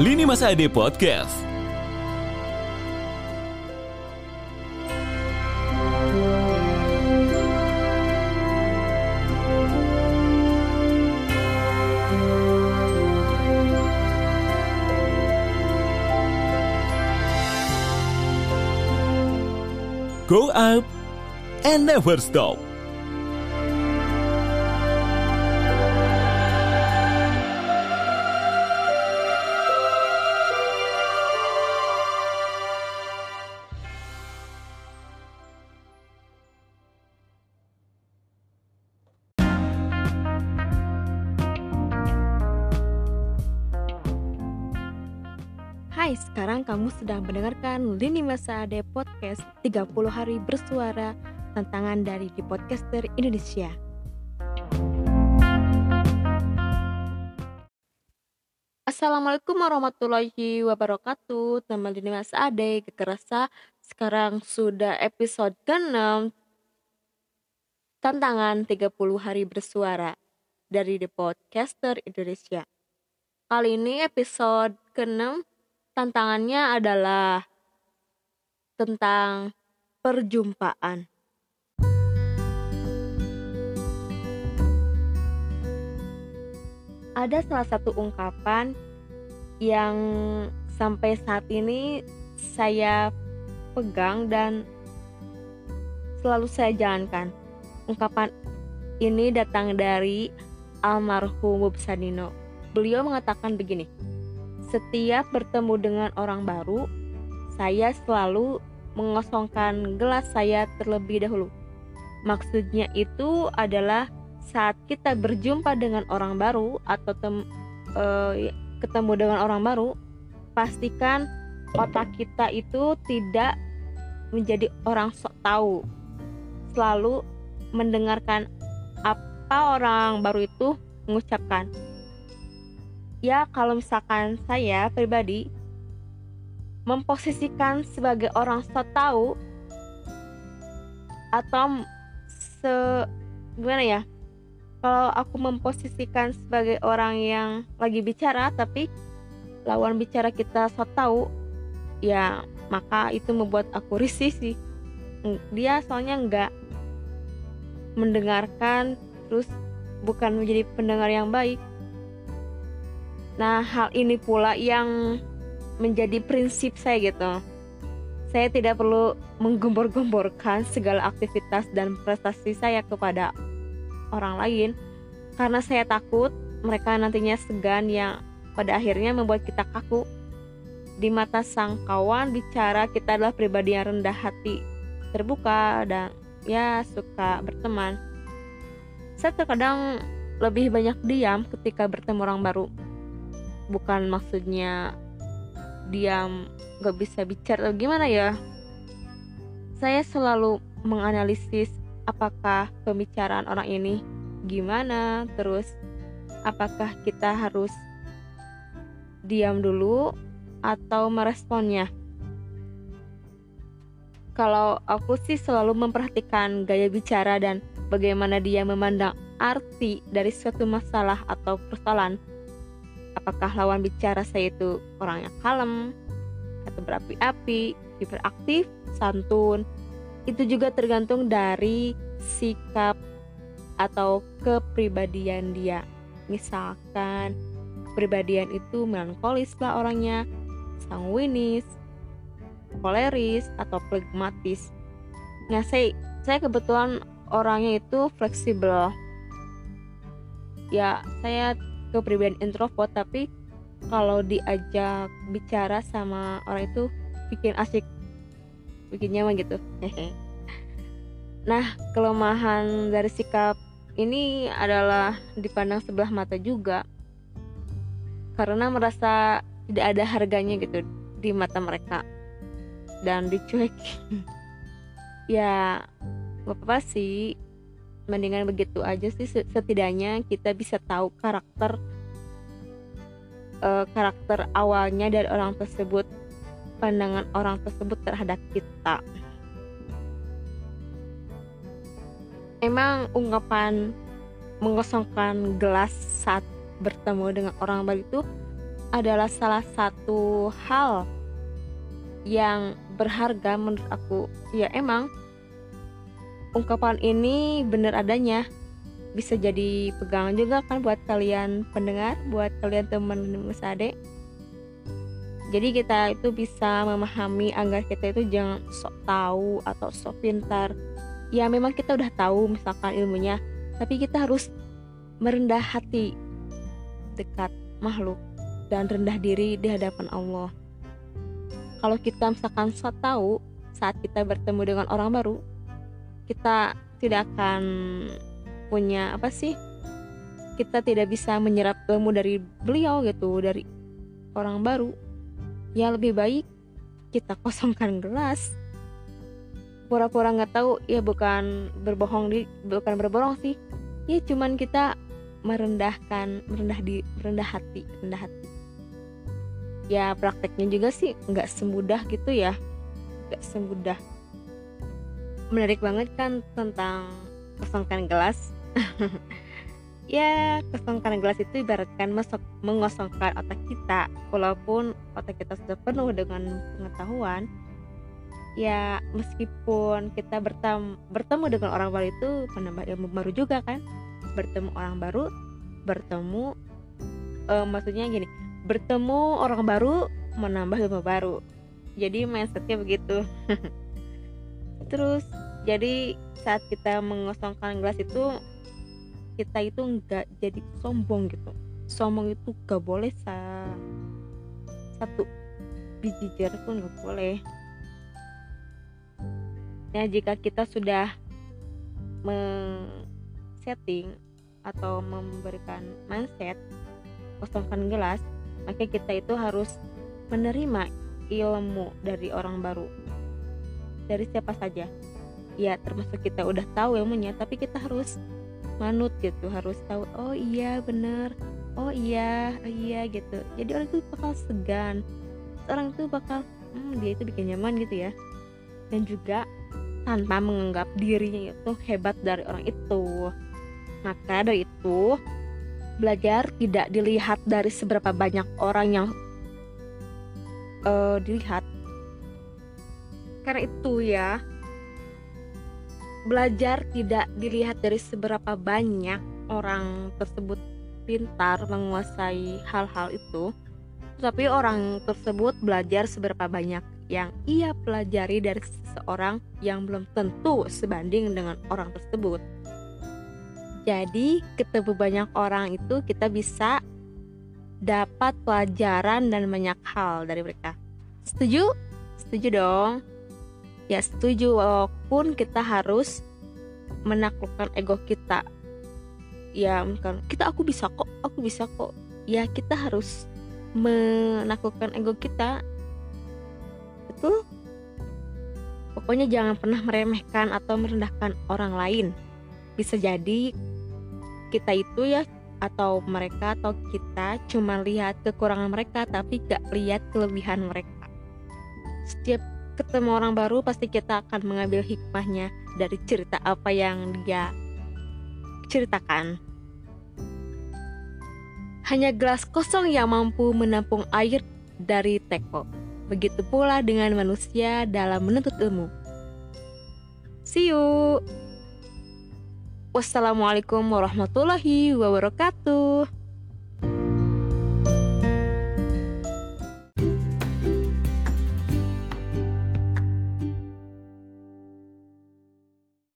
Lini Masa Ade Podcast. Go up and never stop. Hai, sekarang kamu sedang mendengarkan Lini Masa Ade Podcast 30 Hari Bersuara Tantangan dari di Podcaster Indonesia. Assalamualaikum warahmatullahi wabarakatuh. Teman Lini Masa Ade Kekerasa. Sekarang sudah episode ke-6 Tantangan 30 Hari Bersuara Dari The Podcaster Indonesia. Kali ini episode ke-6 tantangannya adalah tentang perjumpaan. Ada salah satu ungkapan yang sampai saat ini saya pegang dan selalu saya jalankan. Ungkapan ini datang dari almarhum Bob Sadino. Beliau mengatakan begini, setiap bertemu dengan orang baru, saya selalu mengosongkan gelas saya terlebih dahulu. Maksudnya itu adalah saat kita berjumpa dengan orang baru atau tem, uh, ketemu dengan orang baru, pastikan otak kita itu tidak menjadi orang sok tahu. Selalu mendengarkan apa orang baru itu mengucapkan ya kalau misalkan saya pribadi memposisikan sebagai orang so tahu atau se gimana ya kalau aku memposisikan sebagai orang yang lagi bicara tapi lawan bicara kita so tahu ya maka itu membuat aku risih sih. Dia soalnya nggak mendengarkan terus bukan menjadi pendengar yang baik Nah, hal ini pula yang menjadi prinsip saya gitu. Saya tidak perlu menggembor-gemborkan segala aktivitas dan prestasi saya kepada orang lain karena saya takut mereka nantinya segan yang pada akhirnya membuat kita kaku. Di mata sang kawan bicara kita adalah pribadi yang rendah hati, terbuka dan ya suka berteman. Saya terkadang lebih banyak diam ketika bertemu orang baru bukan maksudnya diam gak bisa bicara atau gimana ya? Saya selalu menganalisis apakah pembicaraan orang ini gimana terus apakah kita harus diam dulu atau meresponnya? Kalau aku sih selalu memperhatikan gaya bicara dan bagaimana dia memandang arti dari suatu masalah atau persoalan apakah lawan bicara saya itu orang yang kalem atau berapi-api, hiperaktif, santun. Itu juga tergantung dari sikap atau kepribadian dia. Misalkan kepribadian itu melankolis lah orangnya, sanguinis, koleris atau flegmatis. Nah, saya saya kebetulan orangnya itu fleksibel. Ya, saya kepribadian introvert tapi kalau diajak bicara sama orang itu bikin asik bikin nyaman gitu. Nah kelemahan dari sikap ini adalah dipandang sebelah mata juga karena merasa tidak ada harganya gitu di mata mereka. Dan dicuekin. Ya apa sih mendingan begitu aja sih setidaknya kita bisa tahu karakter uh, karakter awalnya dari orang tersebut pandangan orang tersebut terhadap kita emang ungkapan mengosongkan gelas saat bertemu dengan orang baru itu adalah salah satu hal yang berharga menurut aku. Ya emang ungkapan ini benar adanya bisa jadi pegangan juga kan buat kalian pendengar, buat kalian teman Mas Ade. Jadi kita itu bisa memahami agar kita itu jangan sok tahu atau sok pintar. Ya memang kita udah tahu misalkan ilmunya, tapi kita harus merendah hati dekat makhluk dan rendah diri di hadapan Allah. Kalau kita misalkan sok tahu saat kita bertemu dengan orang baru, kita tidak akan punya apa sih kita tidak bisa menyerap ilmu dari beliau gitu dari orang baru. Ya lebih baik kita kosongkan gelas. Pura-pura nggak tahu ya bukan berbohong di bukan berbohong sih. Ya cuman kita merendahkan merendah di merendah hati rendah hati. Ya prakteknya juga sih nggak semudah gitu ya. Nggak semudah menarik banget kan tentang kosongkan gelas. Ya kosongkan gelas itu ibaratkan mengosongkan otak kita. Walaupun otak kita sudah penuh dengan pengetahuan ya meskipun kita bertemu, bertemu dengan orang baru itu menambah ilmu baru juga kan. Bertemu orang baru bertemu uh, maksudnya gini bertemu orang baru menambah ilmu baru. Jadi mindsetnya begitu terus jadi saat kita mengosongkan gelas itu kita itu nggak jadi sombong gitu. Sombong itu gak boleh sa satu biji jeruk pun gak boleh. Nah jika kita sudah setting atau memberikan mindset kosongkan gelas maka kita itu harus menerima ilmu dari orang baru dari siapa saja. Ya termasuk kita udah tahu ilmunya tapi kita harus manut gitu harus tahu oh iya bener. Oh iya oh iya gitu. Jadi orang itu bakal segan. Orang itu bakal hmm, dia itu bikin nyaman gitu ya. Dan juga tanpa menganggap dirinya itu hebat dari orang itu. Maka dari itu belajar tidak dilihat dari seberapa banyak orang yang uh, dilihat karena itu ya belajar tidak dilihat dari seberapa banyak orang tersebut pintar menguasai hal-hal itu, tapi orang tersebut belajar seberapa banyak yang ia pelajari dari seseorang yang belum tentu sebanding dengan orang tersebut. Jadi, ketemu banyak orang itu kita bisa dapat pelajaran dan banyak hal dari mereka. Setuju? Setuju dong ya setuju. Walaupun kita harus menaklukkan ego kita. Ya kan kita aku bisa kok. Aku bisa kok. Ya kita harus menaklukkan ego kita. Itu pokoknya jangan pernah meremehkan atau merendahkan orang lain. Bisa jadi kita itu ya atau mereka atau kita cuma lihat kekurangan mereka tapi gak lihat kelebihan mereka. Setiap ketemu orang baru pasti kita akan mengambil hikmahnya dari cerita apa yang dia ceritakan. Hanya gelas kosong yang mampu menampung air dari teko. Begitu pula dengan manusia dalam menuntut ilmu. See you. Wassalamualaikum warahmatullahi wabarakatuh.